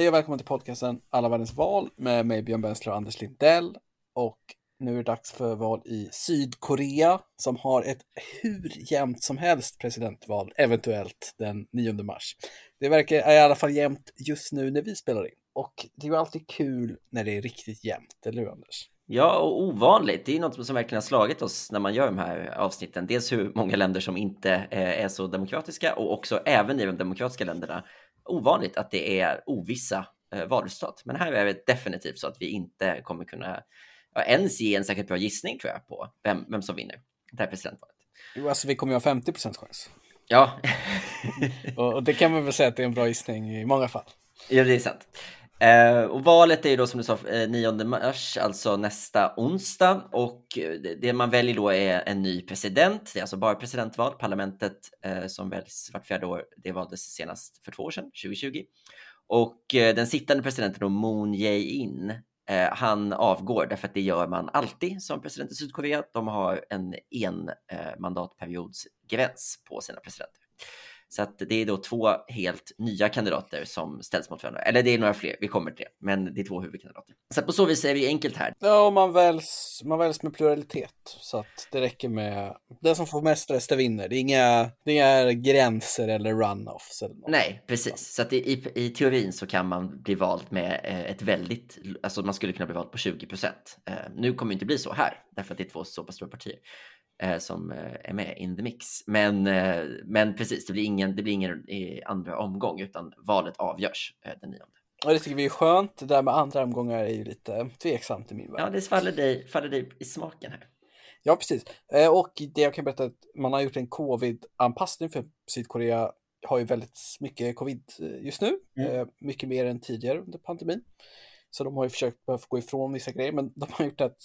Hej och välkommen till podcasten Alla världens val med mig Björn Bensler och Anders Lindell. Och nu är det dags för val i Sydkorea som har ett hur jämnt som helst presidentval, eventuellt den 9 mars. Det verkar i alla fall jämnt just nu när vi spelar in. Och det är ju alltid kul när det är riktigt jämnt, eller hur Anders? Ja, och ovanligt. Det är något som verkligen har slagit oss när man gör de här avsnitten. Dels hur många länder som inte eh, är så demokratiska och också även i de demokratiska länderna ovanligt att det är ovissa eh, valresultat. Men här är det definitivt så att vi inte kommer kunna ens ge en säkert bra gissning tror jag på vem, vem som vinner det här presidentvalet. Jo, alltså vi kommer ju ha 50 procents chans. Ja. och, och det kan man väl säga att det är en bra gissning i många fall. Ja, det är sant. Eh, och valet är ju då som du sa eh, 9 mars, alltså nästa onsdag. Och eh, det man väljer då är en ny president. Det är alltså bara presidentval. Parlamentet eh, som väljs vart fjärde år, det valdes senast för två år sedan, 2020. Och eh, den sittande presidenten då, Moon Jae-in, eh, han avgår därför att det gör man alltid som president i Sydkorea. De har en en eh, mandatperiodsgräns på sina presidenter. Så att det är då två helt nya kandidater som ställs mot varandra. Eller det är några fler, vi kommer till det. Men det är två huvudkandidater. Så på så vis är det enkelt här. Ja, och man väljs, man väljs med pluralitet. Så att det räcker med den som får mest röster vinner. Det är inga, det är inga gränser eller runoffs. Eller Nej, precis. Så att i, i teorin så kan man bli vald med eh, ett väldigt, alltså man skulle kunna bli vald på 20 procent. Eh, nu kommer det inte bli så här, därför att det är två så pass stora partier som eh, är med in the mix. Men, eh, men precis, det blir ingen, det blir ingen andra omgång utan valet avgörs eh, den nionde. Och det tycker vi är skönt. Det där med andra omgångar är ju lite tveksamt i min värld. Ja, det faller dig, faller dig i smaken här. Ja, precis. Och det jag kan berätta är att man har gjort en covid-anpassning för Sydkorea har ju väldigt mycket covid just nu, mm. mycket mer än tidigare under pandemin. Så de har ju försökt gå ifrån vissa grejer, men de har gjort att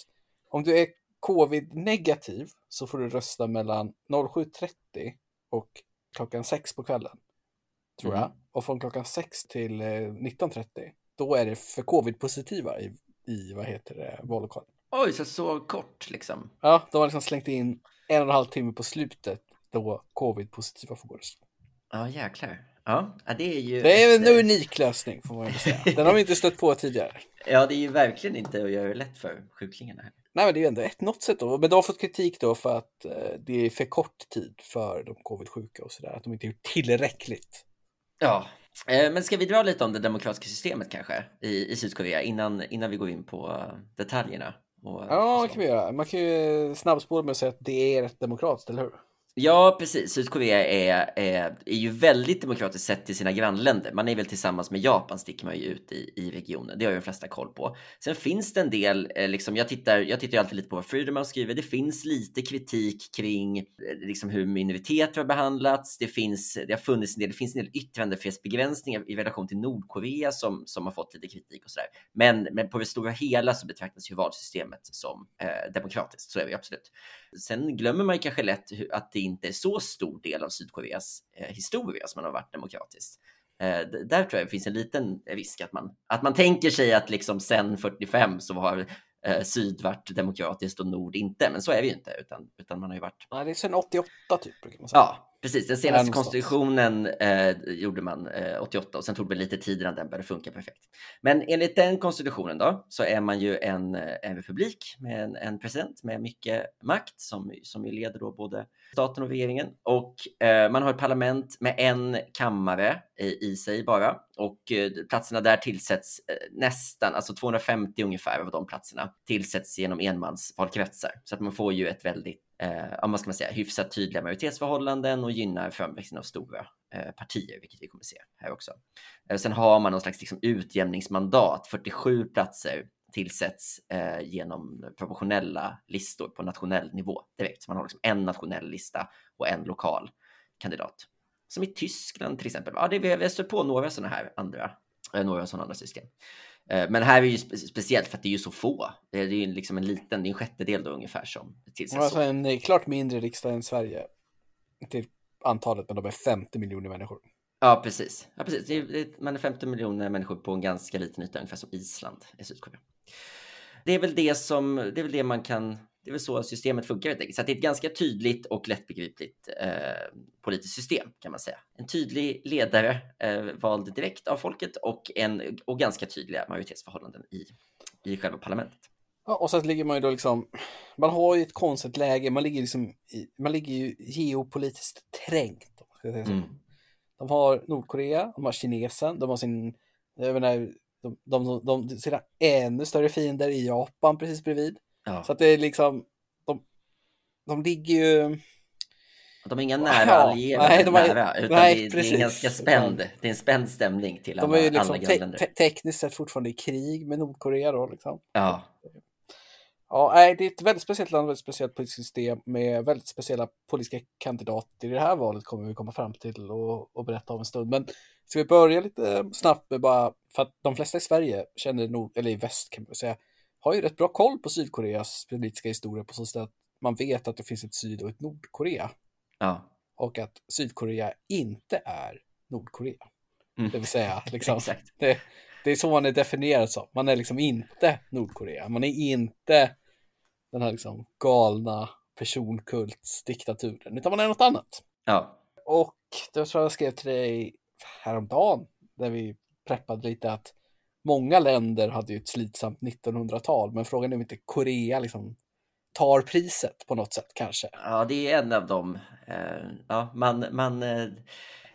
om du är covid-negativ så får du rösta mellan 07.30 och klockan 6 på kvällen. Tror mm. jag. Och från klockan 6 till 19.30 eh, då är det för covid-positiva i, i, vad heter det, vallokalen. Oj, så så kort liksom? Ja, de har liksom slängt in en och en halv timme på slutet då covid-positiva får gå rösta. Ja, jäklar. Ja, det är ju... Det är en unik lösning får man säga. Den har vi inte stött på tidigare. Ja, det är ju verkligen inte att göra det lätt för sjuklingarna. Här. Nej, men det är ju ändå ett något sätt då. Men de har fått kritik då för att eh, det är för kort tid för de covid-sjuka och sådär. Att de inte gjort tillräckligt. Ja, eh, men ska vi dra lite om det demokratiska systemet kanske i, i Sydkorea innan, innan vi går in på uh, detaljerna? Och, ja, det kan vi göra. Man kan ju snabbspåra med att säga att det är rätt demokratiskt, eller hur? Ja, precis. Sydkorea är, är, är ju väldigt demokratiskt sett till sina grannländer. Man är väl tillsammans med Japan sticker man ju ut i, i regionen. Det har ju de flesta koll på. Sen finns det en del, eh, liksom, jag tittar, jag tittar ju alltid lite på vad Freedom skriver. Det finns lite kritik kring eh, liksom, hur minoriteter har behandlats. Det finns, det har funnits en del, det finns en del yttrandefrihetsbegränsningar i relation till Nordkorea som, som har fått lite kritik och sådär. Men, men på det stora hela så betraktas ju valsystemet som eh, demokratiskt. Så är det ju absolut. Sen glömmer man kanske lätt att det inte är så stor del av Sydkoreas eh, historia som man har varit demokratiskt. Eh, där tror jag det finns en liten risk att man, att man tänker sig att liksom sen 45 så har eh, syd varit demokratiskt och nord inte, men så är vi ju inte, utan, utan man har ju varit... Nej, det är sen 88 typ, brukar man säga. Ja, Precis, den senaste konstitutionen eh, gjorde man eh, 88 och sen tog det lite tid innan den började funka perfekt. Men enligt den konstitutionen då så är man ju en, eh, en republik med en, en president med mycket makt som, som leder då både staten och regeringen. Och eh, man har ett parlament med en kammare i, i sig bara. Och eh, platserna där tillsätts eh, nästan, alltså 250 ungefär av de platserna tillsätts genom enmansvalkretsar. Så att man får ju ett väldigt eh, vad ska man säga, hyfsat tydliga majoritetsförhållanden och gynnar framväxten av stora eh, partier, vilket vi kommer se här också. Eh, sen har man någon slags liksom, utjämningsmandat, 47 platser tillsätts eh, genom proportionella listor på nationell nivå direkt. Så man har liksom en nationell lista och en lokal kandidat. Som i Tyskland till exempel. Ja, det, vi har stött på några sådana här andra, eh, några sådana andra system. Eh, men här är ju spe speciellt för att det är ju så få. Det är ju liksom en liten, det är en sjättedel då ungefär som tillsätts. Alltså en klart mindre riksdag än Sverige till antalet, men de är 50 miljoner människor. Ja, precis. Ja, precis. Det är, man är 50 miljoner människor på en ganska liten yta, ungefär som Island i Sydkorea. Det är väl det som, det är väl det man kan Det är väl så systemet funkar helt enkelt. Så det är ett ganska tydligt och lättbegripligt eh, politiskt system kan man säga. En tydlig ledare eh, vald direkt av folket och, en, och ganska tydliga majoritetsförhållanden i, i själva parlamentet. Ja, och så ligger man ju då liksom, man har ju ett konstigt läge, man ligger liksom, i, man ligger ju geopolitiskt trängt. Mm. De har Nordkorea, de har kinesen, de har sin, jag menar, de, de, de, de sina ännu större fiender i Japan precis bredvid. Ja. Så att det är liksom, de, de ligger ju... De är inga nära ja, allierade, nej, de är, nära, utan nej, det, det, är ganska spänd, det är en spänd stämning till de alla, är ju liksom te te tekniskt sett fortfarande i krig med Nordkorea då liksom. Ja. Ja, nej, det är ett väldigt speciellt land, väldigt speciellt politiskt system med väldigt speciella politiska kandidater i det här valet kommer vi komma fram till och, och berätta om en stund. Men ska vi börja lite snabbt med bara, för att de flesta i Sverige känner nog, eller i väst kan man säga, har ju rätt bra koll på Sydkoreas politiska historia på så sätt att man vet att det finns ett Syd och ett Nordkorea. Ja. Och att Sydkorea inte är Nordkorea. Mm. Det vill säga, liksom, det, det är så man är definierad som. Man är liksom inte Nordkorea. Man är inte den här liksom galna personkultsdiktaturen, utan man är något annat. Ja. Och det tror jag skrev till dig häromdagen, där vi preppade lite att många länder hade ju ett slitsamt 1900-tal, men frågan är om inte Korea liksom tar priset på något sätt kanske. Ja, det är en av dem. Uh, ja, man, man, uh,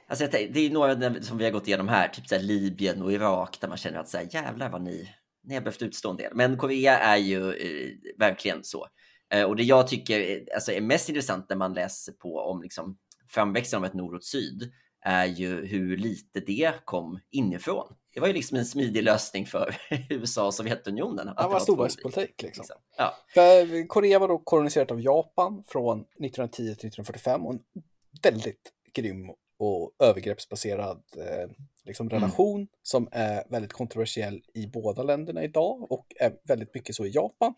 alltså, det är några som vi har gått igenom här, typ så här Libyen och Irak, där man känner att så här, jävlar vad ni, ni har behövt utstå en del. Men Korea är ju uh, verkligen så. och det jag tycker alltså, är mest intressant när man läser på om liksom, framväxten av ett nord och syd, är ju hur lite det kom inifrån. Det var ju liksom en smidig lösning för USA och Sovjetunionen. Det var stormaktspolitik. Liksom. liksom. Ja. För Korea var då koloniserat av Japan från 1910 till 1945 och en väldigt grym och övergreppsbaserad eh, liksom mm. relation mm. som är väldigt kontroversiell i båda länderna idag och är väldigt mycket så i Japan.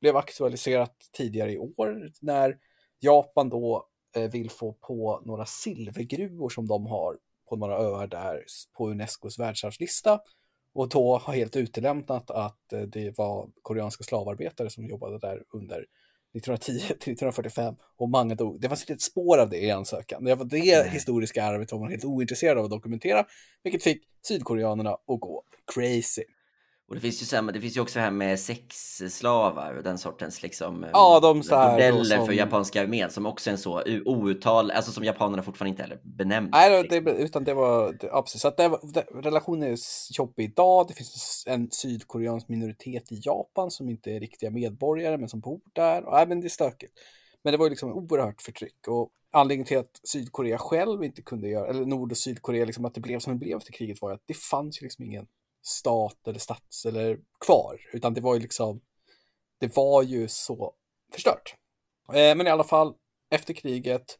Blev aktualiserat tidigare i år när Japan då Eh, vill få på några silvergruvor som de har på några öar där på Unescos världsarvslista och då har helt utelämnat att eh, det var koreanska slavarbetare som jobbade där under 1910 till 1945 och många dog. Det fanns inte ett spår av det i ansökan. Det, var det Nej. historiska arvet var man helt ointresserad av att dokumentera, vilket fick sydkoreanerna att gå crazy. Och det finns ju samma, det finns ju också det här med sexslavar och den sortens liksom ja, de modeller som... för japanska armén som också är en så outtal, alltså som japanerna fortfarande inte heller benämnt. Nej, det, utan det var, ja, precis, så att det, det, relationen är jobbig idag. Det finns en sydkoreansk minoritet i Japan som inte är riktiga medborgare men som bor där. Och, nej, men det är stökigt. Men det var ju liksom oerhört förtryck och anledningen till att Sydkorea själv inte kunde göra, eller Nord och Sydkorea, liksom att det blev som det blev efter kriget var att det fanns ju liksom ingen stat eller stats eller kvar, utan det var ju liksom, det var ju så förstört. Eh, men i alla fall, efter kriget,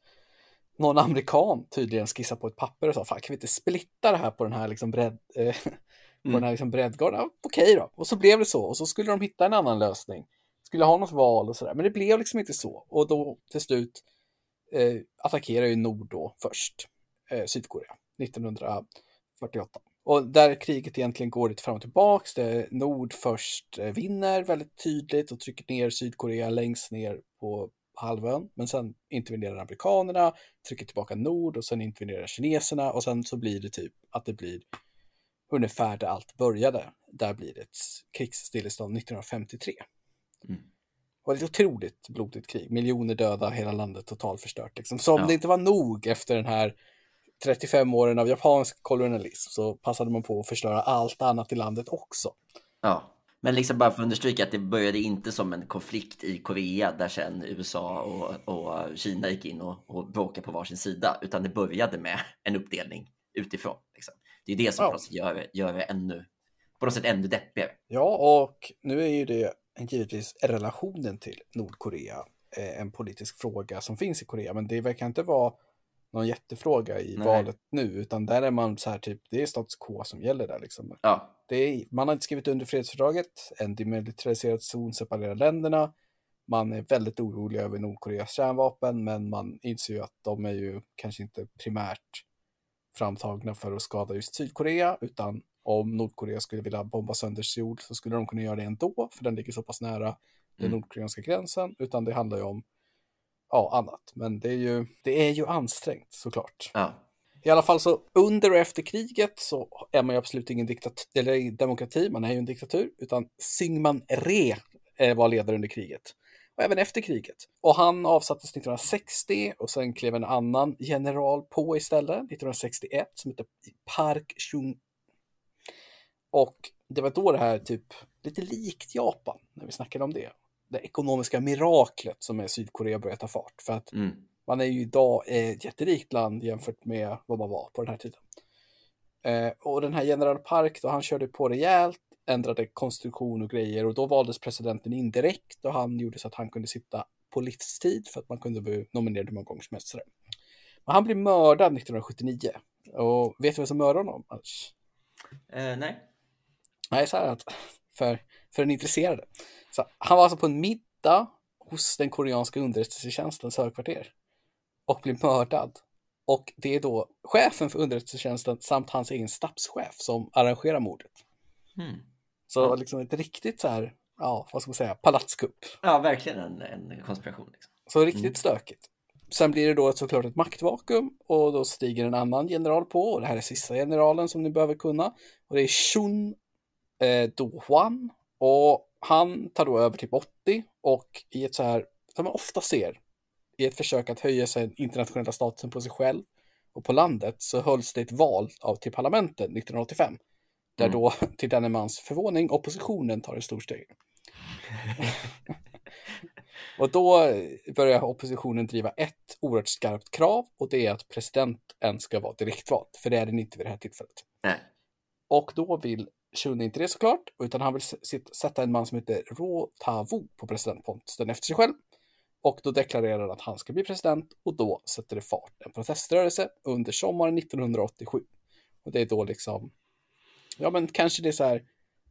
någon amerikan tydligen skissade på ett papper och sa, fan kan vi inte splitta det här på den här liksom bredd, eh, på mm. den här liksom breddgraden? Ja, Okej då, och så blev det så, och så skulle de hitta en annan lösning. Skulle ha något val och sådär, men det blev liksom inte så. Och då till slut eh, attackerar ju Nord då först eh, Sydkorea 1948. Och där kriget egentligen går lite fram och tillbaks. Det Nord först eh, vinner väldigt tydligt och trycker ner Sydkorea längst ner på halvön. Men sen intervenerar amerikanerna, trycker tillbaka Nord och sen intervenerar kineserna och sen så blir det typ att det blir ungefär där allt började. Där blir det ett krigsstillestånd 1953. Mm. Och ett otroligt blodigt krig, miljoner döda, hela landet totalförstört. Liksom. Så om ja. det inte var nog efter den här 35 åren av japansk kolonialism så passade man på att förstöra allt annat i landet också. Ja, men liksom bara för att understryka att det började inte som en konflikt i Korea där sen USA och, och Kina gick in och, och bråkade på varsin sida, utan det började med en uppdelning utifrån. Liksom. Det är det som ja. på något sätt gör, gör det ännu, på något sätt ännu deppigare. Ja, och nu är ju det givetvis relationen till Nordkorea eh, en politisk fråga som finns i Korea, men det verkar inte vara någon jättefråga i Nej. valet nu, utan där är man så här typ, det är status quo som gäller där liksom. Ja. Det är, man har inte skrivit under fredsfördraget, en demilitariserad zon separerar länderna, man är väldigt orolig över Nordkoreas kärnvapen, men man inser ju att de är ju kanske inte primärt framtagna för att skada just Sydkorea, utan om Nordkorea skulle vilja bomba sönder Seoul så skulle de kunna göra det ändå, för den ligger så pass nära den mm. nordkoreanska gränsen, utan det handlar ju om ja, annat. Men det är ju, det är ju ansträngt såklart. Ja. I alla fall så under och efter kriget så är man ju absolut ingen diktat eller demokrati, man är ju en diktatur, utan Syngman Re var ledare under kriget. Och även efter kriget. Och han avsattes 1960 och sen klev en annan general på istället, 1961, som heter Park Chung. Och det var då det här typ, lite likt Japan, när vi snackade om det. Det ekonomiska miraklet som är Sydkorea börjar ta fart. För att mm. man är ju idag ett jätterikt land jämfört med vad man var på den här tiden. Eh, och den här general Park, då han körde på rejält, ändrade konstitution och grejer och då valdes presidenten indirekt och han gjorde så att han kunde sitta på livstid för att man kunde bli nominerad hur många gånger som helst. Men han blev mördad 1979. Och vet du vem som mördade honom? Uh, nej. Nej, så här att för, för den intresserade. Så han var alltså på en middag hos den koreanska underrättelsetjänstens högkvarter och blev mördad. Och det är då chefen för underrättelsetjänsten samt hans egen stabschef som arrangerar mordet. Mm. Så liksom ett riktigt så här, ja, vad ska man säga, palatskupp. Ja, verkligen en, en konspiration. Liksom. Så riktigt mm. stökigt. Sen blir det då såklart ett maktvakuum och då stiger en annan general på och det här är sista generalen som ni behöver kunna. Och det är Shun eh, Do-Hwan och han tar då över typ 80 och i ett så här, som man ofta ser, i ett försök att höja sig internationella statusen på sig själv och på landet så hölls det ett val av, till parlamentet 1985. Där mm. då, till denne mans förvåning, oppositionen tar ett stort steg. och då börjar oppositionen driva ett oerhört skarpt krav och det är att presidenten ska vara direktvald, för det är den inte vid det här tillfället. Nej. Och då vill Shun inte det såklart, utan han vill sätta en man som heter Ro Tavu på presidentposten efter sig själv. Och då deklarerar han att han ska bli president och då sätter det fart en proteströrelse under sommaren 1987. Och det är då liksom, ja men kanske det är så här,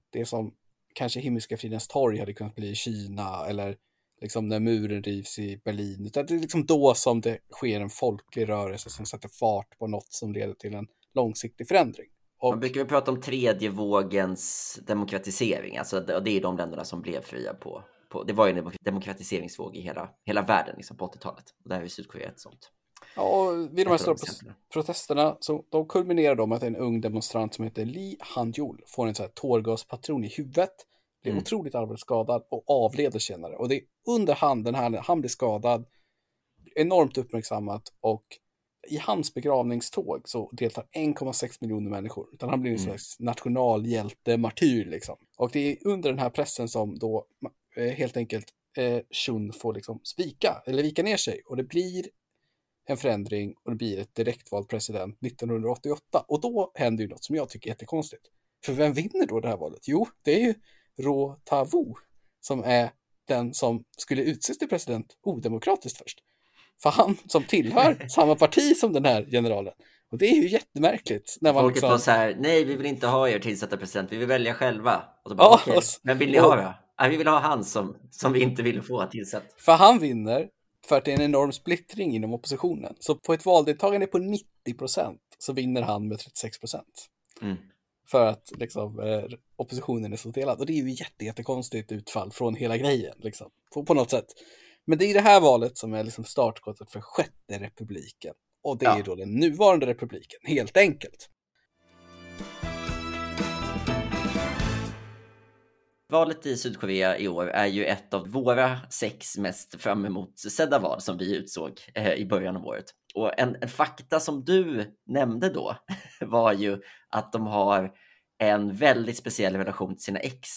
det som kanske Himmelska fridens torg hade kunnat bli i Kina eller liksom när muren rivs i Berlin. Utan det är liksom då som det sker en folklig rörelse som sätter fart på något som leder till en långsiktig förändring. Och... Man brukar prata om tredje vågens demokratisering, alltså det är de länderna som blev fria på, på det var ju en demokratiseringsvåg i hela, hela världen liksom på 80-talet och där är Sydkorea ett sånt. Ja, och vid de här stora protesterna så de kulminerar de med att en ung demonstrant som heter Lee Han-Jul får en sån här tårgaspatron i huvudet, blir mm. otroligt allvarligt skadad och avleder senare. Och det är under hand den här, han blir skadad, enormt uppmärksammat och i hans begravningståg så deltar 1,6 miljoner människor. Utan han blir en mm. slags nationalhjälte, martyr liksom. Och det är under den här pressen som då eh, helt enkelt eh, Shun får liksom spika, eller vika ner sig. Och det blir en förändring och det blir ett direktvald president 1988. Och då händer ju något som jag tycker är jättekonstigt. För vem vinner då det här valet? Jo, det är ju Ro Tavu som är den som skulle utses till president odemokratiskt först. För han som tillhör samma parti som den här generalen. Och det är ju jättemärkligt. När man Folket liksom... var så här, nej vi vill inte ha er tillsatta president, vi vill välja själva. Och då bara, ja, okay, vem vill ni ha då? Nej, vi vill ha han som, som vi inte vill få tillsatt. För han vinner för att det är en enorm splittring inom oppositionen. Så på ett valdeltagande på 90 procent så vinner han med 36 procent. Mm. För att liksom, eh, oppositionen är så delad. Och det är ju jätte, jättekonstigt utfall från hela grejen. Liksom, på, på något sätt. Men det är det här valet som är liksom startskottet för sjätte republiken. Och det ja. är då den nuvarande republiken, helt enkelt. Valet i Sydkorea i år är ju ett av våra sex mest fram emot sedda val som vi utsåg eh, i början av året. Och en, en fakta som du nämnde då var ju att de har en väldigt speciell relation till sina ex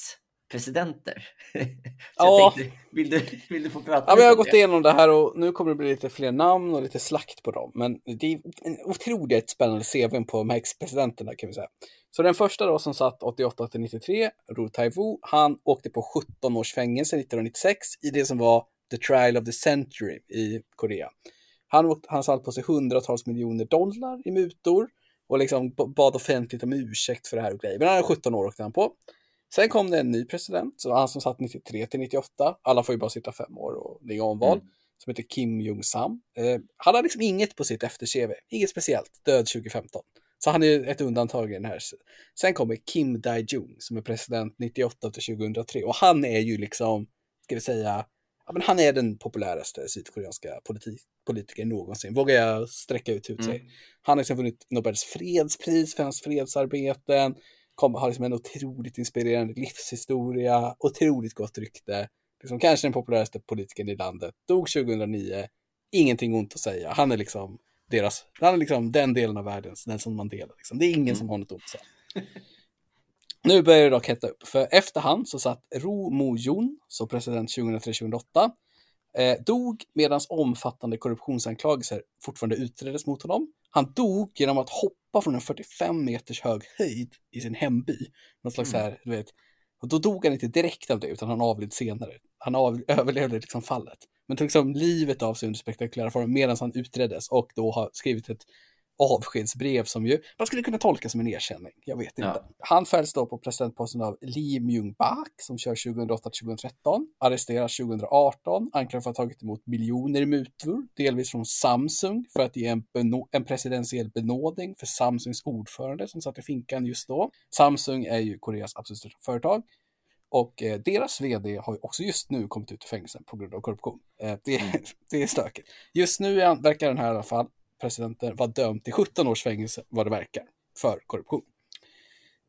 presidenter. ja. Tänkte, vill, du, vill du få prata ja, men Jag har gått igenom det här och nu kommer det bli lite fler namn och lite slakt på dem. Men det är en otroligt spännande CV på de här ex-presidenterna kan vi säga. Så den första då som satt 88 till 93, Ro Taiwu, han åkte på 17 års fängelse 1996 i det som var the trial of the century i Korea. Han, han satt på sig hundratals miljoner dollar i mutor och liksom bad offentligt om ursäkt för det här och grejer. Men han är 17 år åkte han på. Sen kom det en ny president, så han som satt 93 till 98. Alla får ju bara sitta fem år och det är omval. Mm. Som heter Kim Jong-Sam. Eh, han har liksom inget på sitt efter-CV. Inget speciellt. Död 2015. Så han är ett undantag i den här. Sen kommer Kim Dae-Jung som är president 98 till 2003. Och han är ju liksom ska vi säga, ja, men han är den populäraste sydkoreanska politik, politikern någonsin, vågar jag sträcka ut huvudet mm. Han har liksom vunnit Nobels fredspris för hans fredsarbeten, kom, har liksom en otroligt inspirerande livshistoria, otroligt gott rykte. Liksom kanske den populäraste politikern i landet, dog 2009, ingenting ont att säga. Han är liksom deras, han är liksom den delen av världen, Nelson Mandela. Liksom. Det är ingen mm. som har något ont att säga. Nu börjar det dock hetta upp, för efterhand så satt Ro Mo-Jun, som president 2003-2008, eh, dog medan omfattande korruptionsanklagelser fortfarande utreddes mot honom. Han dog genom att hoppa från en 45 meters hög höjd i sin hemby. Någon slags mm. här, du vet, och då dog han inte direkt av det, utan han avled senare. Han av, överlevde liksom fallet. Men tog liksom livet av sig under spektakulära former medan han utreddes och då har skrivit ett avskedsbrev som ju man skulle kunna tolka som en erkänning. Jag vet inte. Ja. Han fälls då på presidentposten av Lee Myung-bak som kör 2008-2013, arresteras 2018, anklagad för att ha tagit emot miljoner i mutor, delvis från Samsung för att ge en, en presidentiell benådning för Samsungs ordförande som satt i finkan just då. Samsung är ju Koreas absolut största företag. Och eh, deras vd har ju också just nu kommit ut ur fängelsen på grund av korruption. Eh, det, mm. det är stökigt. Just nu verkar den här i alla fall presidenten var dömd till 17 års fängelse vad det verkar för korruption.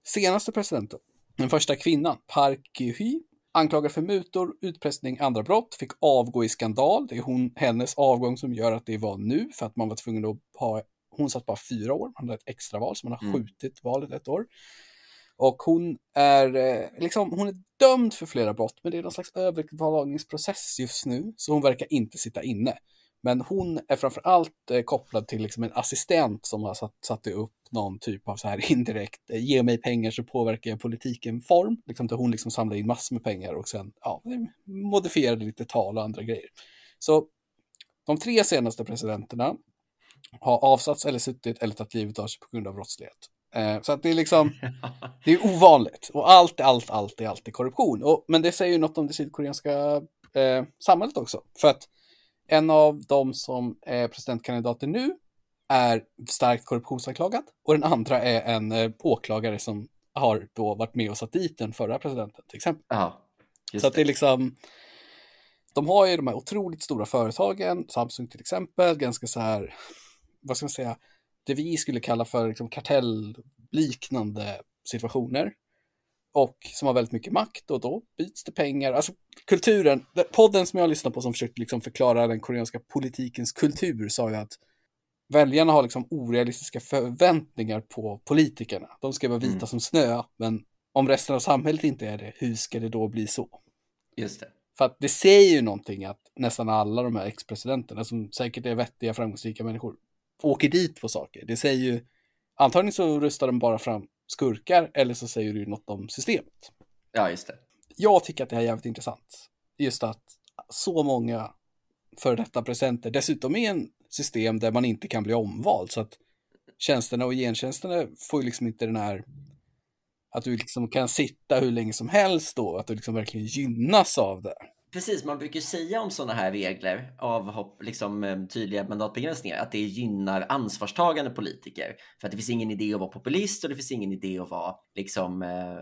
Senaste presidenten, den första kvinnan, Park Gehy, anklagad för mutor, utpressning, andra brott, fick avgå i skandal. Det är hon, hennes avgång som gör att det var nu, för att man var tvungen att ha, hon satt bara fyra år, man hade ett extraval, så man har mm. skjutit valet ett år. Och hon är, eh, liksom, hon är dömd för flera brott, men det är någon slags överklagningsprocess just nu, så hon verkar inte sitta inne. Men hon är framför allt eh, kopplad till liksom en assistent som har satt, satt upp någon typ av så här indirekt, eh, ge mig pengar så påverkar jag politiken form. Liksom där hon liksom samlar in massor med pengar och sen ja, modifierade lite tal och andra grejer. Så de tre senaste presidenterna har avsatts eller suttit eller tagit livet av sig på grund av brottslighet. Eh, så att det är liksom, det är ovanligt. Och allt, allt, allt är alltid korruption. Och, men det säger ju något om det sydkoreanska eh, samhället också. För att en av dem som är presidentkandidater nu är starkt korruptionsanklagad och den andra är en eh, åklagare som har då varit med och satt dit den förra presidenten till exempel. Aha, så att det är liksom, de har ju de här otroligt stora företagen, Samsung till exempel, ganska så här, vad ska man säga, det vi skulle kalla för liksom kartellliknande situationer och som har väldigt mycket makt och då byts det pengar. Alltså kulturen, podden som jag lyssnar på som försökte liksom förklara den koreanska politikens kultur sa ju att väljarna har liksom orealistiska förväntningar på politikerna. De ska vara vita mm. som snö, men om resten av samhället inte är det, hur ska det då bli så? Just det. För att det säger ju någonting att nästan alla de här ex-presidenterna, som säkert är vettiga, framgångsrika människor, åker dit på saker. Det säger ju, antagligen så röstar de bara fram skurkar eller så säger du något om systemet. Ja, just det. Jag tycker att det här är jävligt intressant. Just att så många för detta presenter dessutom är en system där man inte kan bli omvald så att tjänsterna och gentjänsterna får ju liksom inte den här att du liksom kan sitta hur länge som helst då, att du liksom verkligen gynnas av det. Precis, man brukar säga om sådana här regler, avhopp, liksom eh, tydliga mandatbegränsningar, att det gynnar ansvarstagande politiker. För att det finns ingen idé att vara populist och det finns ingen idé att vara liksom, eh,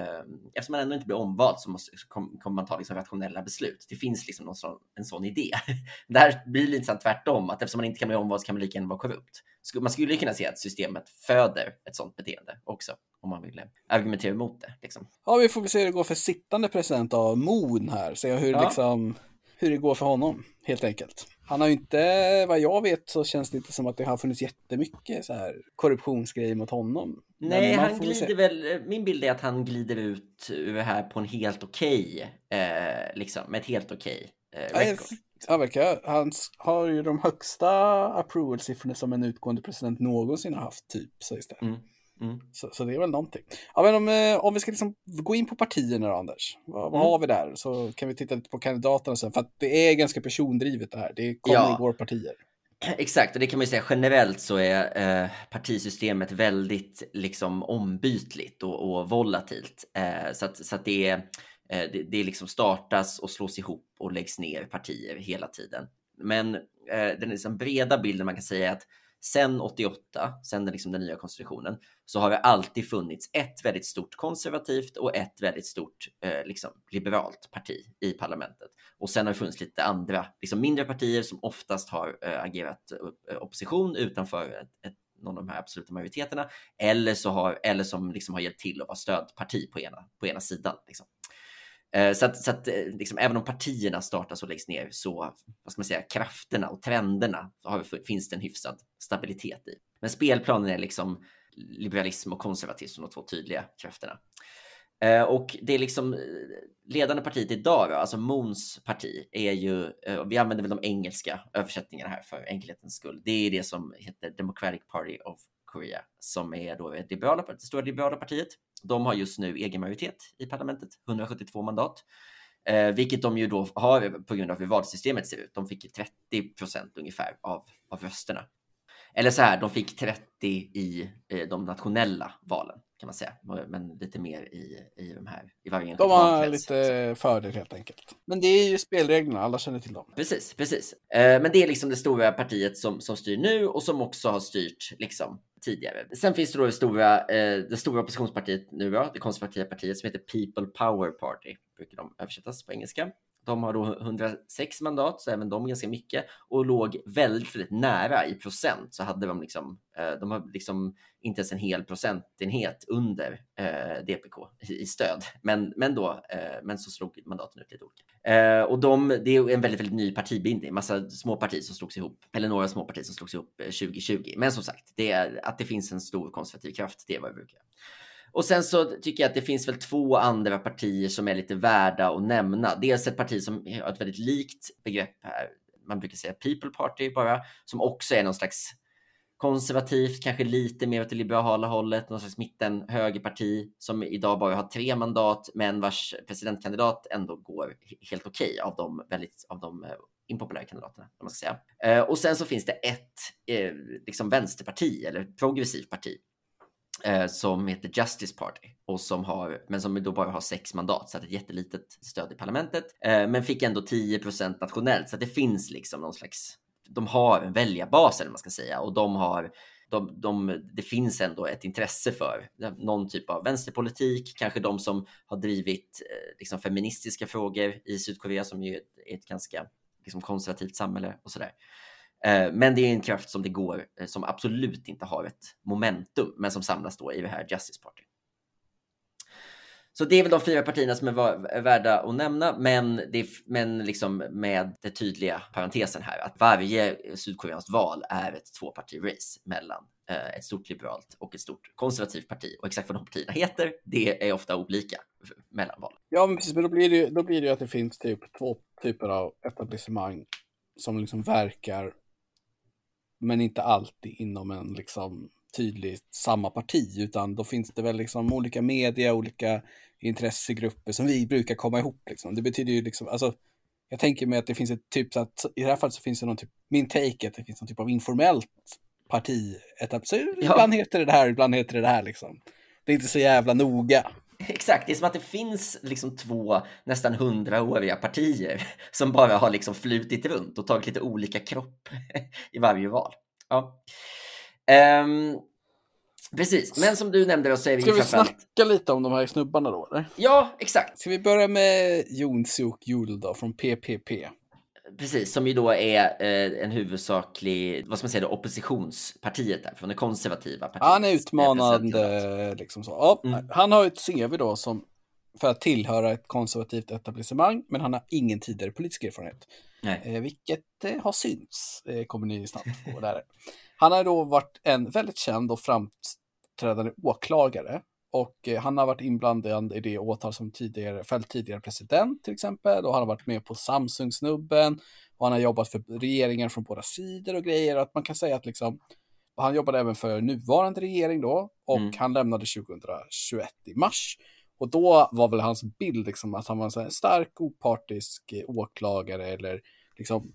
eh, eftersom man ändå inte blir omvald så, måste, så kommer man ta liksom rationella beslut. Det finns liksom någon sån, en sån idé. Där blir det lite tvärtom, att eftersom man inte kan bli omvald så kan man lika gärna vara korrupt. Man skulle kunna säga att systemet föder ett sånt beteende också om man vill argumentera emot det. Liksom. Ja, vi får väl se hur det går för sittande president av Moon här. Se hur, ja. liksom, hur det går för honom, helt enkelt. Han har ju inte, vad jag vet så känns det inte som att det har funnits jättemycket så här korruptionsgrejer mot honom. Nej, han glider väl, min bild är att han glider ut ur det här på en helt okej, okay, eh, liksom, med ett helt okej okay, eh, verkar. Han har ju de högsta approval-siffrorna som en utgående president någonsin har haft, typ, sägs det. Mm. Mm. Så, så, det är väl någonting. Ja, men om, eh, om vi ska liksom gå in på partierna då, Anders. Vad, mm. vad, har vi där? Så kan vi titta lite på kandidaterna sen. För att det är ganska persondrivet det här. Det kommer ja. och går partier. Exakt, och det kan man ju säga generellt så är eh, partisystemet väldigt liksom ombytligt och, och volatilt. Eh, så att, så att det, är, Eh, det, det liksom startas och slås ihop och läggs ner partier hela tiden. Men eh, den liksom breda bilden man kan säga är att sen 88, sen den, liksom den nya konstitutionen, så har det alltid funnits ett väldigt stort konservativt och ett väldigt stort eh, liksom, liberalt parti i parlamentet. Och sen har det funnits lite andra, liksom mindre partier som oftast har eh, agerat eh, opposition utanför ett, ett någon av de här absoluta majoriteterna eller, så har, eller som liksom har hjälpt till att vara stödparti på ena, på ena sidan. Liksom. Eh, så att, så att eh, liksom, även om partierna startas och läggs ner så, vad ska man säga, krafterna och trenderna har, finns det en hyfsad stabilitet i. Men spelplanen är liksom liberalism och konservatism, de två tydliga krafterna. Eh, och det är liksom ledande partiet idag, då, alltså Moons parti, är ju, vi använder väl de engelska översättningarna här för enkelhetens skull. Det är det som heter Democratic Party of Korea, som är då det, liberala, det stora liberala partiet. De har just nu egen majoritet i parlamentet, 172 mandat. Eh, vilket de ju då har på grund av hur valsystemet ser ut. De fick 30 procent ungefär av, av rösterna. Eller så här, de fick 30 i eh, de nationella valen kan man säga, men lite mer i, i de här i varje De har lite fördel helt enkelt. Men det är ju spelreglerna, alla känner till dem. Precis, precis. Eh, men det är liksom det stora partiet som, som styr nu och som också har styrt liksom tidigare. Sen finns det då det stora, eh, det stora oppositionspartiet nu det konservativa partiet som heter People Power Party, brukar de översättas på engelska. De har då 106 mandat, så även de ganska mycket och låg väldigt, väldigt nära i procent. Så hade de liksom, eh, de har liksom inte ens en hel procentenhet under eh, DPK i stöd. Men, men då, eh, men så slog mandaten ut lite olika. Eh, och de, det är en väldigt, väldigt ny partibildning, massa små partier som slogs ihop, eller några små partier som slogs ihop eh, 2020. Men som sagt, det är, att det finns en stor konservativ kraft, det är vad jag brukar och sen så tycker jag att det finns väl två andra partier som är lite värda att nämna. Dels ett parti som har ett väldigt likt begrepp här. Man brukar säga People Party bara, som också är någon slags konservativt, kanske lite mer åt det liberala hållet, någon slags mitten högerparti som idag bara har tre mandat, men vars presidentkandidat ändå går helt okej okay av de väldigt av de eh, impopulära kandidaterna. Om man ska säga. Eh, och sen så finns det ett eh, liksom vänsterparti eller progressivt parti eh, som heter Justice Party och som har, men som då bara har sex mandat så att ett jättelitet stöd i parlamentet, eh, men fick ändå 10 nationellt så att det finns liksom någon slags, de har en väljarbas eller man ska säga och de har de, de, det finns ändå ett intresse för någon typ av vänsterpolitik, kanske de som har drivit eh, liksom feministiska frågor i Sydkorea som ju är ett ganska liksom konservativt samhälle och sådär. Eh, men det är en kraft som det går, eh, som absolut inte har ett momentum, men som samlas då i det här Justice Party. Så det är väl de fyra partierna som är värda att nämna, men, det, men liksom med den tydliga parentesen här att varje sydkoreanskt val är ett tvåparti-race mellan eh, ett stort liberalt och ett stort konservativt parti. Och exakt vad de partierna heter, det är ofta olika mellan val. Ja, men precis, men då blir det, då blir det ju att det finns typ två typer av etablissemang som liksom verkar men inte alltid inom en liksom tydligt samma parti, utan då finns det väl liksom olika media, olika intressegrupper som vi brukar komma ihop. Liksom. Det betyder ju liksom, alltså, jag tänker mig att det finns ett typ, så att i det här fallet så finns det någon typ, min take att det finns någon typ av informellt partietapp. Så ja. ibland heter det det här, ibland heter det det här liksom. Det är inte så jävla noga. Exakt, det är som att det finns liksom två nästan hundraåriga partier som bara har liksom flutit runt och tagit lite olika kropp i varje val. Ja. Um, precis, men som du nämnde då så är vi Ska vi snacka lite om de här snubbarna då? Eller? Ja, exakt. Ska vi börja med Jon Suk Jul då från PPP? Precis, som ju då är eh, en huvudsaklig, vad ska man säga, då, oppositionspartiet där, från det konservativa partiet. Han är utmanande, liksom så. Ja, mm. Han har ett CV då som för att tillhöra ett konservativt etablissemang, men han har ingen tidigare politisk erfarenhet. Eh, vilket eh, har synts, eh, kommer ni snabbt få där. Han har då varit en väldigt känd och framträdande åklagare och eh, han har varit inblandad i det åtal som tidigare, fällt tidigare president till exempel. Och han har varit med på Samsung-snubben. Och han har jobbat för regeringen från båda sidor och grejer. Att man kan säga att liksom, och han jobbade även för nuvarande regering då. Och mm. han lämnade 2021 i mars. Och då var väl hans bild liksom att han var en stark opartisk eh, åklagare eller liksom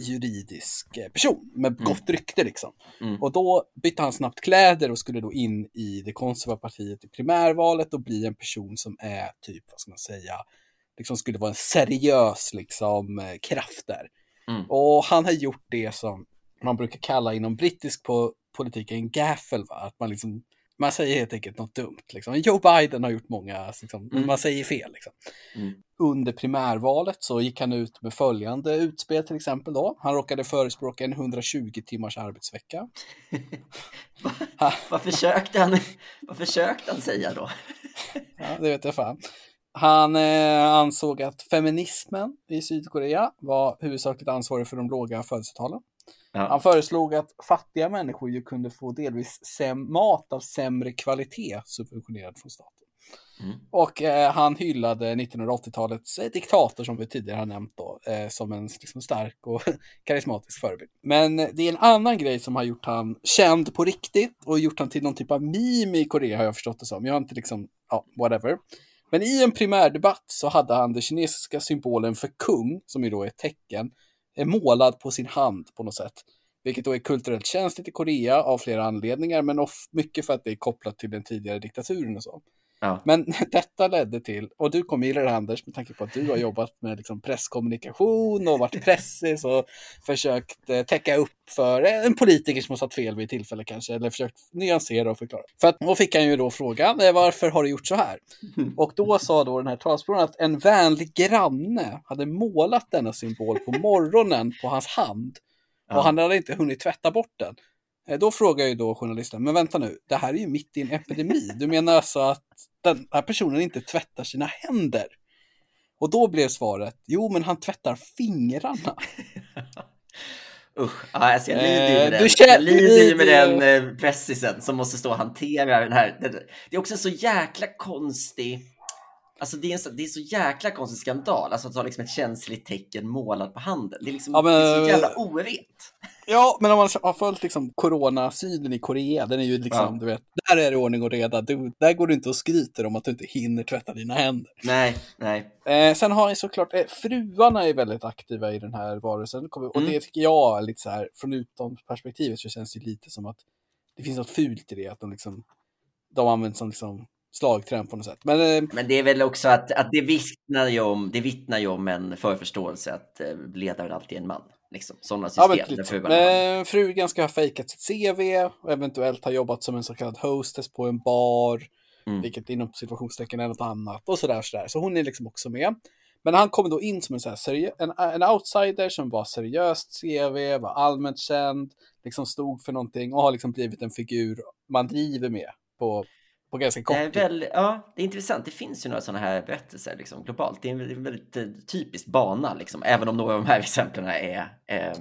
juridisk eh, person med mm. gott rykte liksom. Mm. Och då bytte han snabbt kläder och skulle då in i det konservativa partiet i primärvalet och bli en person som är typ, vad ska man säga, liksom skulle vara en seriös liksom eh, kraft där. Mm. Och han har gjort det som man brukar kalla inom brittisk po politik en gaffel. Va? Att man, liksom, man säger helt enkelt något dumt. Liksom. Joe Biden har gjort många, liksom, mm. man säger fel. Liksom. Mm. Under primärvalet så gick han ut med följande utspel till exempel. Då. Han råkade förespråka en 120 timmars arbetsvecka. vad, försökte han, vad försökte han säga då? ja, det vet jag fan. Han eh, ansåg att feminismen i Sydkorea var huvudsakligt ansvarig för de låga födelsetalen. Ja. Han föreslog att fattiga människor ju kunde få delvis mat av sämre kvalitet subventionerad från staten. Mm. Och eh, han hyllade 1980-talets eh, diktator som vi tidigare har nämnt då, eh, som en liksom, stark och karismatisk förebild. Men det är en annan grej som har gjort han känd på riktigt och gjort han till någon typ av meme i Korea har jag förstått det som. Jag har inte liksom, ja, whatever. Men i en primärdebatt så hade han den kinesiska symbolen för kung, som ju då är ett tecken, är målad på sin hand på något sätt. Vilket då är kulturellt känsligt i Korea av flera anledningar, men mycket för att det är kopplat till den tidigare diktaturen och så. Ja. Men detta ledde till, och du kommer gilla det Anders med tanke på att du har jobbat med liksom presskommunikation och varit pressis och försökt eh, täcka upp för en politiker som har satt fel vid tillfälle kanske, eller försökt nyansera och förklara. För att, då fick han ju då frågan, eh, varför har du gjort så här? Och då sa då den här talspråken att en vänlig granne hade målat denna symbol på morgonen på hans hand och han hade inte hunnit tvätta bort den. Eh, då frågar ju då journalisten, men vänta nu, det här är ju mitt i en epidemi. Du menar alltså att den här personen inte tvättar sina händer? Och då blev svaret, jo men han tvättar fingrarna. Usch, alltså jag lider ju med eh, den, känner, jag lider med den eh, pressisen som måste stå och hantera den här. Det är också en så jäkla konstig, alltså det är, en, det är så jäkla konstig skandal, alltså att ha liksom ett känsligt tecken målat på handen. Det är liksom ja, men, det är så jävla orent. Ja, men om man har följt liksom coronasynen i Korea, den är ju liksom, ja. du vet, där är det ordning och reda. Du, där går du inte och skryter om att du inte hinner tvätta dina händer. Nej, nej. Eh, sen har ni såklart, eh, fruarna är väldigt aktiva i den här varelsen. Och mm. det tycker jag, lite så här, från utomperspektivet så känns det lite som att det finns något fult i det, att de liksom, de används som liksom slagträn på något sätt. Men, eh, Men det är väl också att, att det, vittnar ju om, det vittnar ju om en förförståelse att eh, ledaren alltid är en man. Liksom, sådana system. Ja, men, frugan men frugan ska ha fejkat sitt CV och eventuellt ha jobbat som en så kallad hostess på en bar. Mm. Vilket inom situationstecken är något annat och sådär. sådär. Så hon är liksom också med. Men han kommer då in som en, så här en, en outsider som var seriöst CV, var allmänt känd, liksom stod för någonting och har liksom blivit en figur man driver med på, på ganska kort tid. Väl, ja, det är intressant. Det finns ju några sådana här berättelser liksom, globalt. Det är en väldigt eh, typisk bana, liksom, även om några av de här exemplen är eh,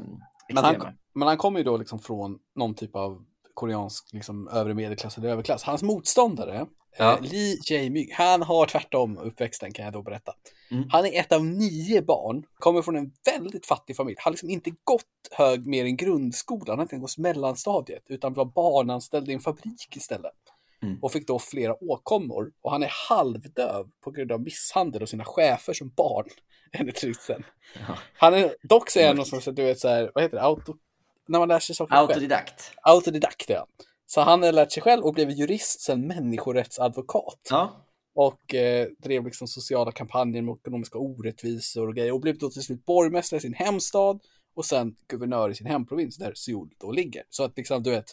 men, han, men han kommer ju då liksom från någon typ av koreansk liksom, övre medelklass eller överklass. Hans motståndare, eh, ja. eh, Lee Jae-myung, han har tvärtom uppväxten kan jag då berätta. Mm. Han är ett av nio barn, kommer från en väldigt fattig familj. Han har liksom inte gått hög mer än grundskolan, han har inte gått mellanstadiet, utan var barnanställd i en fabrik istället. Mm. Och fick då flera åkommor. Och han är halvdöv på grund av misshandel av sina chefer som barn. Enligt rykten. Ja. Han är dock så är han någonstans, du vet så här, vad heter det, auto, när man lär sig saker Autodidakt. Själv. Autodidakt, ja. Så han har lärt sig själv och blev jurist, sen människorättsadvokat. Ja. Och eh, drev liksom sociala kampanjer mot ekonomiska orättvisor och grejer. Och blev då till slut borgmästare i sin hemstad och sen guvernör i sin hemprovins där Seoul då ligger. Så att liksom, du vet,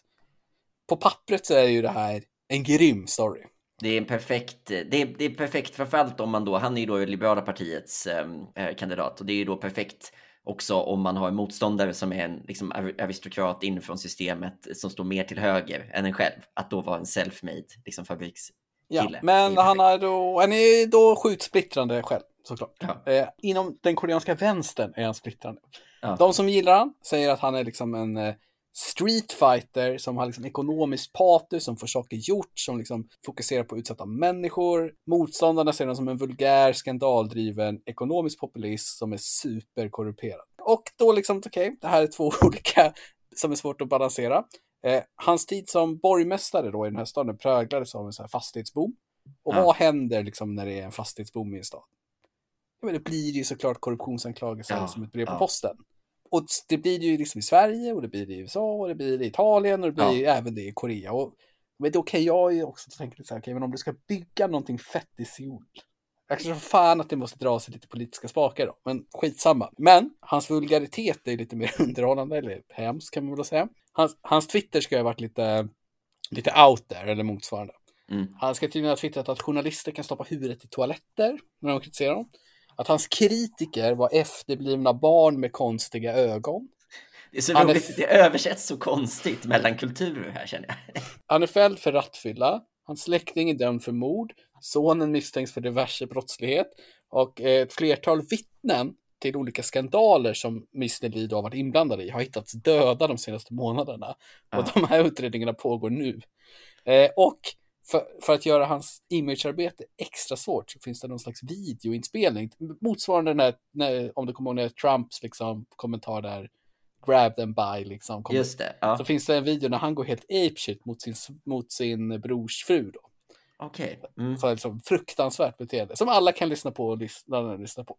på pappret så är ju det här en grym story. Det är en perfekt, det är, det är perfekt framförallt om man då, han är ju då liberala partiets ehm, eh, kandidat och det är ju då perfekt också om man har en motståndare som är en liksom, aristokrat inifrån systemet som står mer till höger än en själv. Att då vara en self-made liksom, fabrikskille. Ja, men han, är då, han är då sjukt splittrande själv såklart. Ja. Eh, inom den koreanska vänstern är han splittrande. Ja. De som gillar han säger att han är liksom en eh, Street Fighter som har liksom ekonomiskt patos, som får saker gjort, som liksom fokuserar på utsatta människor. Motståndarna ser honom som en vulgär, skandaldriven ekonomisk populist som är superkorrumperad. Och då liksom, okej, okay, det här är två olika som är svårt att balansera. Eh, hans tid som borgmästare då i den här staden präglades av en så här fastighetsboom. Och ja. vad händer liksom när det är en fastighetsboom i en stad? Ja, men det blir ju såklart korruptionsanklagelser ja. som ett brev på ja. posten och det blir det ju liksom i Sverige och det blir det i USA och det blir det i Italien och det blir ja. även det i Korea. Och, men okej, okay, jag är också tänker så här, okay, men om du ska bygga någonting fett i Seoul, Jag tror fan att det måste dra sig lite politiska spakar då, men skitsamma. Men hans vulgaritet är lite mer underhållande, eller hemskt kan man väl säga. Hans, hans Twitter ska ha varit lite, lite out there, eller motsvarande. Mm. Han ska tydligen ha twittrat att journalister kan stoppa huvudet i toaletter när de kritiserar dem. Att hans kritiker var efterblivna barn med konstiga ögon. Det är så han roligt, är... det översätts så konstigt mellan kulturer här känner jag. Han är fälld för rattfylla, hans släkting är dömd för mord, sonen misstänks för diverse brottslighet och ett flertal vittnen till olika skandaler som Mr. Lee har varit inblandad i har hittats döda de senaste månaderna. Och de här utredningarna pågår nu. Eh, och för, för, att göra hans imagearbete extra svårt så finns det någon slags videoinspelning motsvarande när, när om du kommer ihåg när Trumps liksom, kommentar där grab them by liksom. Kommer. Just det. Ja. Så finns det en video när han går helt apeshit mot sin, mot sin brors fru då. Okej. Okay. Mm. För liksom fruktansvärt beteende som alla kan lyssna på och lyssna, lyssna på.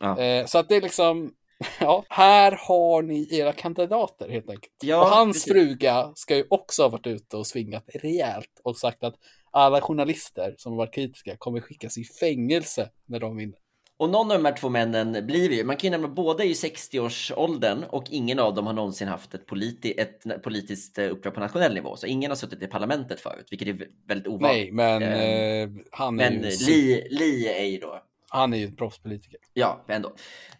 Ja. Eh, så att det är liksom, ja, här har ni era kandidater helt enkelt. Ja, och hans precis. fruga ska ju också ha varit ute och svingat rejält och sagt att alla journalister som har varit kritiska kommer skickas i fängelse när de vinner. Och någon av de här två männen blir ju, man kan ju nämna båda i 60-årsåldern och ingen av dem har någonsin haft ett, politi ett politiskt eh, uppdrag på nationell nivå. Så ingen har suttit i parlamentet förut, vilket är väldigt ovanligt. Nej, men eh, han är men ju... Li, Li är ju då han är ju en proffspolitiker. Ja, ändå.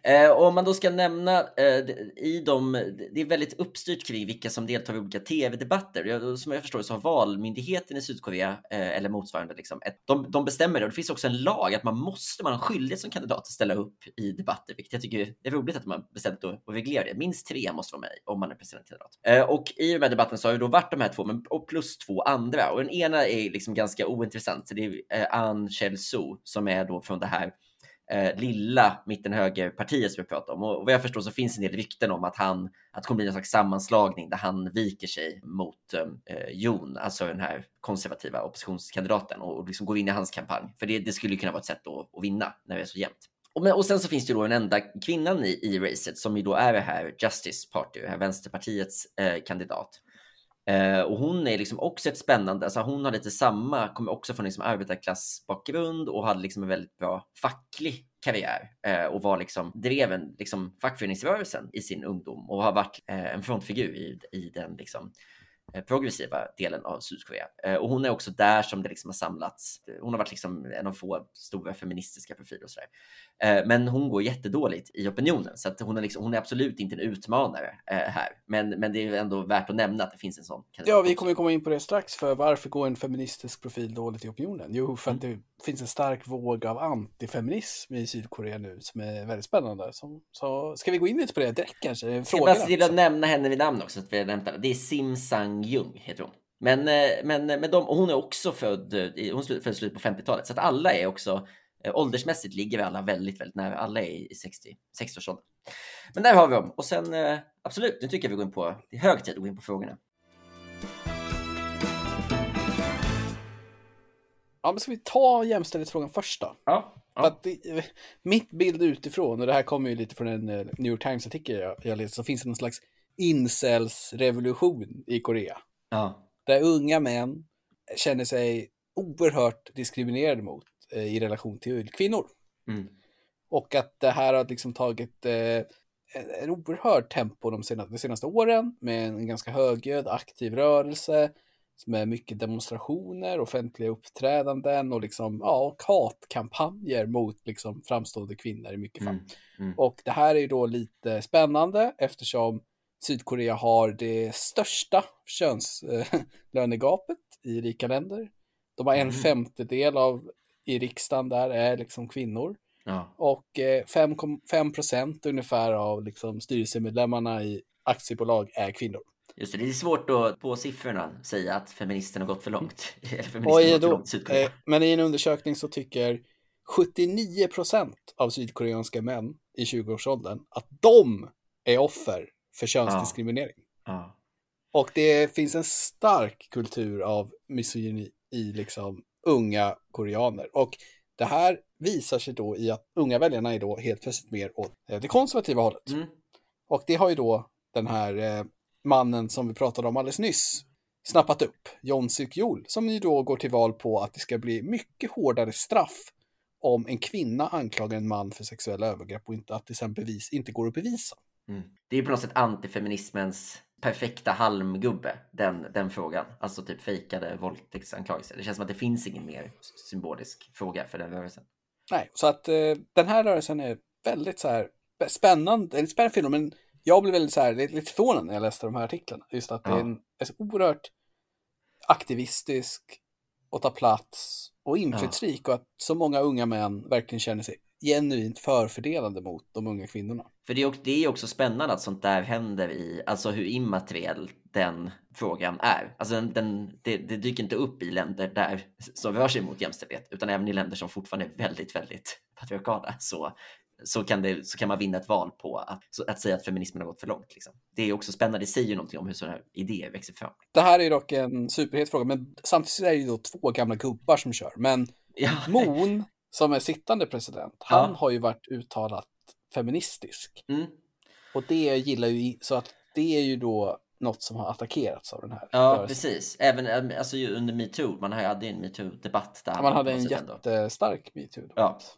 Eh, om man då ska nämna eh, i de... det är väldigt uppstyrt kring vilka som deltar i olika tv-debatter. Som jag förstår så har valmyndigheten i Sydkorea eh, eller motsvarande, liksom, ett, de, de bestämmer det. Och det finns också en lag att man måste, man har skyldighet som kandidat att ställa upp i debatter, vilket jag tycker är roligt att man bestämt att, reglerar reglera det. Minst tre måste vara med om man är presidentkandidat. Eh, och i de här debatterna så har det då varit de här två, men, och plus två andra. Och den ena är liksom ganska ointressant. Så det är eh, Ann Chelsoo som är då från det här eh, lilla mittenhögerpartiet som vi pratar om. Och vad jag förstår så finns en del rykten om att han, att det kommer bli en slags sammanslagning där han viker sig mot eh, eh, Jon, alltså den här konservativa oppositionskandidaten och, och liksom går in i hans kampanj. För det, det skulle kunna vara ett sätt att, att vinna när det är så jämnt. Och, och sen så finns det ju då den enda kvinnan i, i racet som ju då är det här Justice Party, det här Vänsterpartiets eh, kandidat. Eh, och hon är liksom också ett spännande, alltså hon har lite samma, kommer också från liksom arbetarklassbakgrund och hade liksom en väldigt bra facklig karriär eh, och var liksom, drev en, liksom, fackföreningsrörelsen i sin ungdom och har varit eh, en frontfigur i, i den liksom, eh, progressiva delen av Sydkorea. Eh, och hon är också där som det liksom har samlats. Hon har varit liksom en av få stora feministiska profiler och sådär. Eh, men hon går jättedåligt i opinionen så att hon, är liksom, hon är absolut inte en utmanare här. Men, men det är ändå värt att nämna att det finns en sån. Ja, vi kommer komma in på det strax. För varför går en feministisk profil dåligt i opinionen? Jo, för att mm. det finns en stark våg av antifeminism i Sydkorea nu som är väldigt spännande. Så, så ska vi gå in lite på det direkt kanske? Frågan, ska bara se till att nämna henne vid namn också. Att vi har nämnt Det är Sim Sang Jung heter hon. Men, eh, men, men de, hon är också född, hon är född slut på 50-talet, så att alla är också eh, åldersmässigt ligger vi alla väldigt, väldigt nära. Alla är i 60, 60-årsåldern. Men där har vi dem. Och sen eh, absolut, nu tycker jag vi går in på, det är hög tid att gå in på frågorna. Ja, men ska vi ta jämställdhetsfrågan först då? Ja. ja. Det, mitt bild utifrån, och det här kommer ju lite från en New York Times-artikel jag, jag läste, så finns det någon slags incels-revolution i Korea. Ja. Där unga män känner sig oerhört diskriminerade mot eh, i relation till kvinnor. Mm. Och att det här har liksom tagit eh, en oerhörd tempo de senaste, de senaste åren med en ganska högljudd aktiv rörelse med mycket demonstrationer, offentliga uppträdanden och liksom, ja, hatkampanjer mot liksom framstående kvinnor i mycket fall. Mm. Mm. Och det här är ju då lite spännande eftersom Sydkorea har det största könslönegapet i rika länder. De har en mm. femtedel av i riksdagen där är liksom kvinnor. Ja. Och 5 eh, procent ungefär av liksom styrelsemedlemmarna i aktiebolag är kvinnor. Just det, det är svårt att på siffrorna säga att feministerna har gått för långt. i då, långt eh, men i en undersökning så tycker 79 procent av sydkoreanska män i 20-årsåldern att de är offer för könsdiskriminering. Ja. Ja. Och det finns en stark kultur av misogyni i liksom unga koreaner. Och det här visar sig då i att unga väljarna är då helt plötsligt mer åt eh, det konservativa hållet. Mm. Och det har ju då den här eh, mannen som vi pratade om alldeles nyss snappat upp, Jon Suk Jol, som ju då går till val på att det ska bli mycket hårdare straff om en kvinna anklagar en man för sexuella övergrepp och inte att det sen bevis, inte går att bevisa. Mm. Det är på något sätt antifeminismens perfekta halmgubbe, den, den frågan. Alltså typ fejkade våldtäktsanklagelser. Det känns som att det finns ingen mer symbolisk fråga för den rörelsen. Nej, så att eh, den här rörelsen är väldigt så här spännande, en spännande film, men jag blev väldigt så här, lite förvånad när jag läste de här artiklarna. Just att ja. det är, en, är så oerhört aktivistisk och tar plats och inflytelserik ja. och att så många unga män verkligen känner sig genuint förfördelande mot de unga kvinnorna. För det är, det är också spännande att sånt där händer i, alltså hur immateriell den frågan är. Alltså den, den, det, det, dyker inte upp i länder där som rör sig mot jämställdhet, utan även i länder som fortfarande är väldigt, väldigt patriarkala så, så, kan, det, så kan man vinna ett val på att, att säga att feminismen har gått för långt. Liksom. Det är också spännande, det säger ju någonting om hur sådana här idéer växer fram. Det här är dock en superhet fråga, men samtidigt är det ju då två gamla gubbar som kör. Men ja. Moon som är sittande president, han ja. har ju varit uttalat feministisk. Mm. Och det gillar ju, så att det är ju då något som har attackerats av den här Ja, rörelsen. precis. Även alltså, under metoo, man hade en metoo-debatt där. man hade en jättestark metoo-debatt.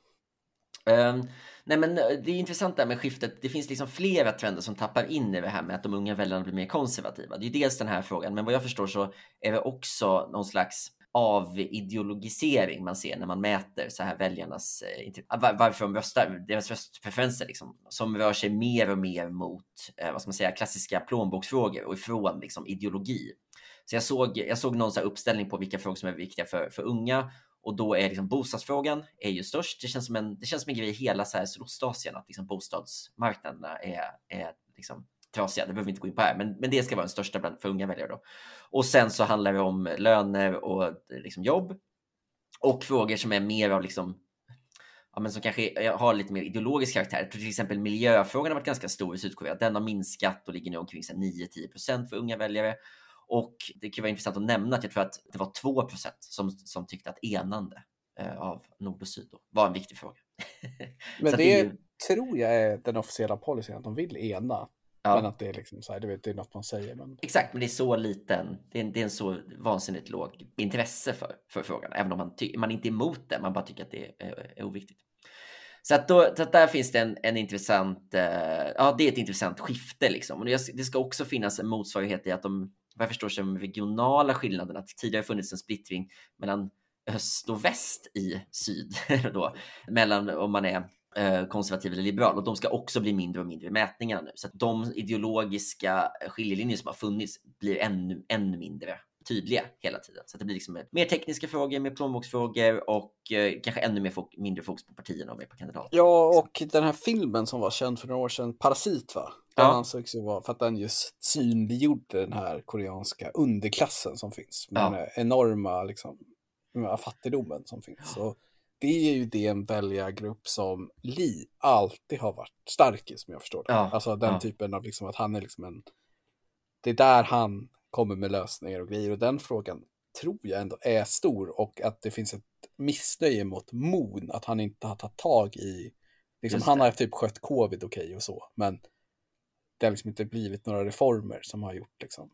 Ja. Um, nej men eh, det är intressant där med skiftet. Det finns liksom flera trender som tappar in i det här med att de unga väljarna blir mer konservativa. Det är dels den här frågan, men vad jag förstår så är det också någon slags av ideologisering man ser när man mäter så här väljarnas, eh, ah, varför de röstar, deras röstpreferenser liksom, som rör sig mer och mer mot, eh, vad ska man säga, klassiska plånboksfrågor och ifrån liksom ideologi. Så jag såg, jag såg någon så uppställning på vilka frågor som är viktiga för, för unga och då är liksom bostadsfrågan är ju störst. Det känns som en, det känns som en grej i hela så här Sydostasien att liksom bostadsmarknaderna är, är liksom trasiga, det behöver vi inte gå in på här, men, men det ska vara den största bland, för unga väljare. Då. Och sen så handlar det om löner och liksom jobb och frågor som är mer av liksom ja, men som kanske har lite mer ideologisk karaktär. Till exempel miljöfrågan har varit ganska stor i Sydkorea. Den har minskat och ligger nu omkring 9-10% för unga väljare. Och det kan vara intressant att nämna att jag tror att det var 2 som, som tyckte att enande eh, av nord och syd då, var en viktig fråga. Men det, det är, tror jag är den officiella policyn, att de vill ena. Ja. Men att det är liksom så här, det, det är något man säger. Men... Exakt, men det är så liten, det är, det är en så vansinnigt låg intresse för, för frågan, även om man, ty, man inte är emot det, man bara tycker att det är, är oviktigt. Så att, då, så att där finns det en, en intressant, eh, ja det är ett intressant skifte liksom. Och det, det ska också finnas en motsvarighet i att de, vad jag förstår, de regionala skillnaderna, att tidigare funnits en splittring mellan öst och väst i syd då, mellan om man är konservativ eller liberal och de ska också bli mindre och mindre i mätningarna nu. Så att de ideologiska skiljelinjer som har funnits blir ännu, ännu mindre tydliga hela tiden. Så det blir liksom mer tekniska frågor, mer plånboksfrågor och eh, kanske ännu mer fok mindre fokus på partierna och mer på kandidater. Ja, och den här filmen som var känd för några år sedan, Parasit va? Den ja. ansågs ju vara, för att den just synliggjorde den här koreanska underklassen som finns. Med ja. den enorma liksom, fattigdomen som finns. Och det är ju det en väljargrupp som Li alltid har varit stark i som jag förstår det. Ja, alltså den ja. typen av liksom att han är liksom en... Det är där han kommer med lösningar och grejer och den frågan tror jag ändå är stor och att det finns ett missnöje mot Moon att han inte har tagit tag i... Liksom, han har typ skött covid okej okay och så men det har liksom inte blivit några reformer som har gjort liksom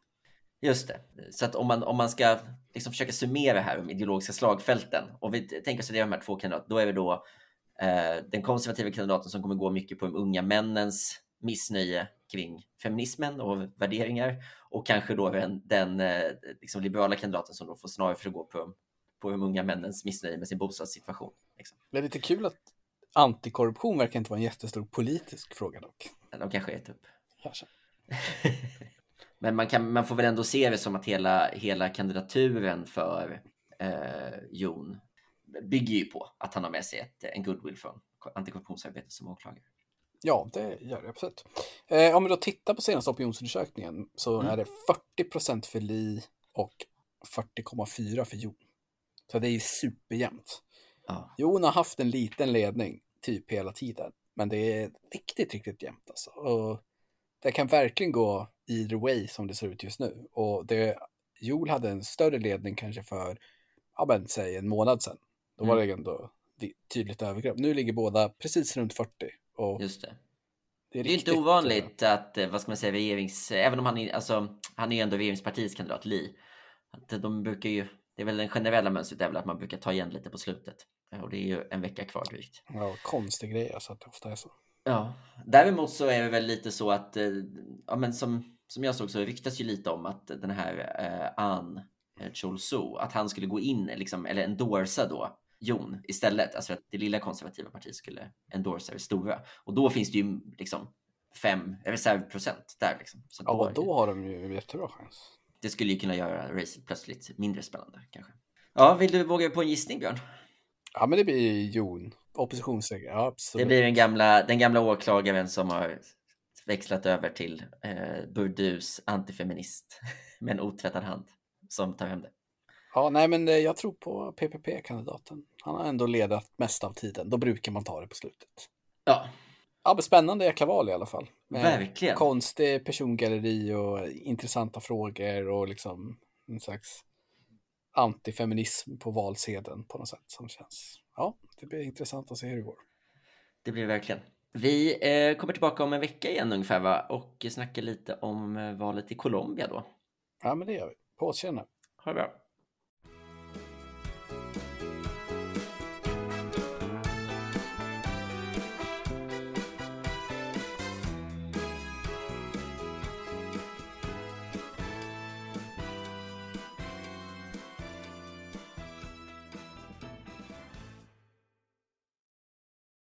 Just det. Så att om man, om man ska liksom försöka summera här de ideologiska slagfälten och vi tänker oss att det är de här två kandidaterna, då är vi då eh, den konservativa kandidaten som kommer gå mycket på de unga männens missnöje kring feminismen och värderingar och kanske då den, den eh, liksom liberala kandidaten som då får snarare för att gå på, på de unga männens missnöje med sin bostadssituation. Liksom. Det är lite kul att antikorruption verkar inte vara en jättestor politisk fråga dock. De kanske äter upp. Kanske. Men man, kan, man får väl ändå se det som att hela, hela kandidaturen för eh, Jon bygger ju på att han har med sig ett, en goodwill från antikorruptionsarbetet som åklagare. Ja, det gör det absolut. Eh, om vi då tittar på senaste opinionsundersökningen så mm. är det 40 procent för Li och 40,4 för Jon. Så det är ju superjämnt. Ja. Jon har haft en liten ledning typ hela tiden, men det är riktigt, riktigt jämnt alltså. Och det kan verkligen gå either way som det ser ut just nu. Och det, Joel hade en större ledning kanske för, ja men säg en månad sedan. Då mm. var det ändå tydligt övergrepp. Nu ligger båda precis runt 40. Och just det. Det är, det är inte ovanligt att, eh, vad ska man säga, regerings... Även om han är, alltså, han är ju ändå regeringspartiets kandidat, Li. Att de brukar ju, det är väl den generella mönstret är väl att man brukar ta igen lite på slutet. Och det är ju en vecka kvar drygt. Ja, konstig grej alltså att det ofta är så. Ja, däremot så är det väl lite så att, eh, ja men som, som jag såg så ryktas ju lite om att den här eh, An eh, Cholso, att han skulle gå in, liksom, eller endorsa då Jon istället. Alltså att det lilla konservativa partiet skulle endorsa det stora. Och då finns det ju liksom fem reservprocent där. Liksom. Så ja, då, då har de ju jättebra chans. Det skulle ju kunna göra racet plötsligt mindre spännande kanske. Ja, vill du våga på en gissning Björn? Ja, men det blir Jon. Oppositionsseger, ja, absolut. Det blir den gamla, den gamla åklagaren som har växlat över till eh, burdus antifeminist med en otvättad hand som tar hem det. Ja, nej, men eh, jag tror på PPP-kandidaten. Han har ändå ledat mest av tiden. Då brukar man ta det på slutet. Ja. Ja, men spännande jäkla val i alla fall. Med Verkligen. Konstig persongalleri och intressanta frågor och liksom en slags antifeminism på valsedeln på något sätt som känns. Ja, det blir intressant att se hur det går. Det blir det verkligen. Vi eh, kommer tillbaka om en vecka igen ungefär va? och snackar lite om eh, valet i Colombia då. Ja, men det gör vi. På återseende. Ha det bra.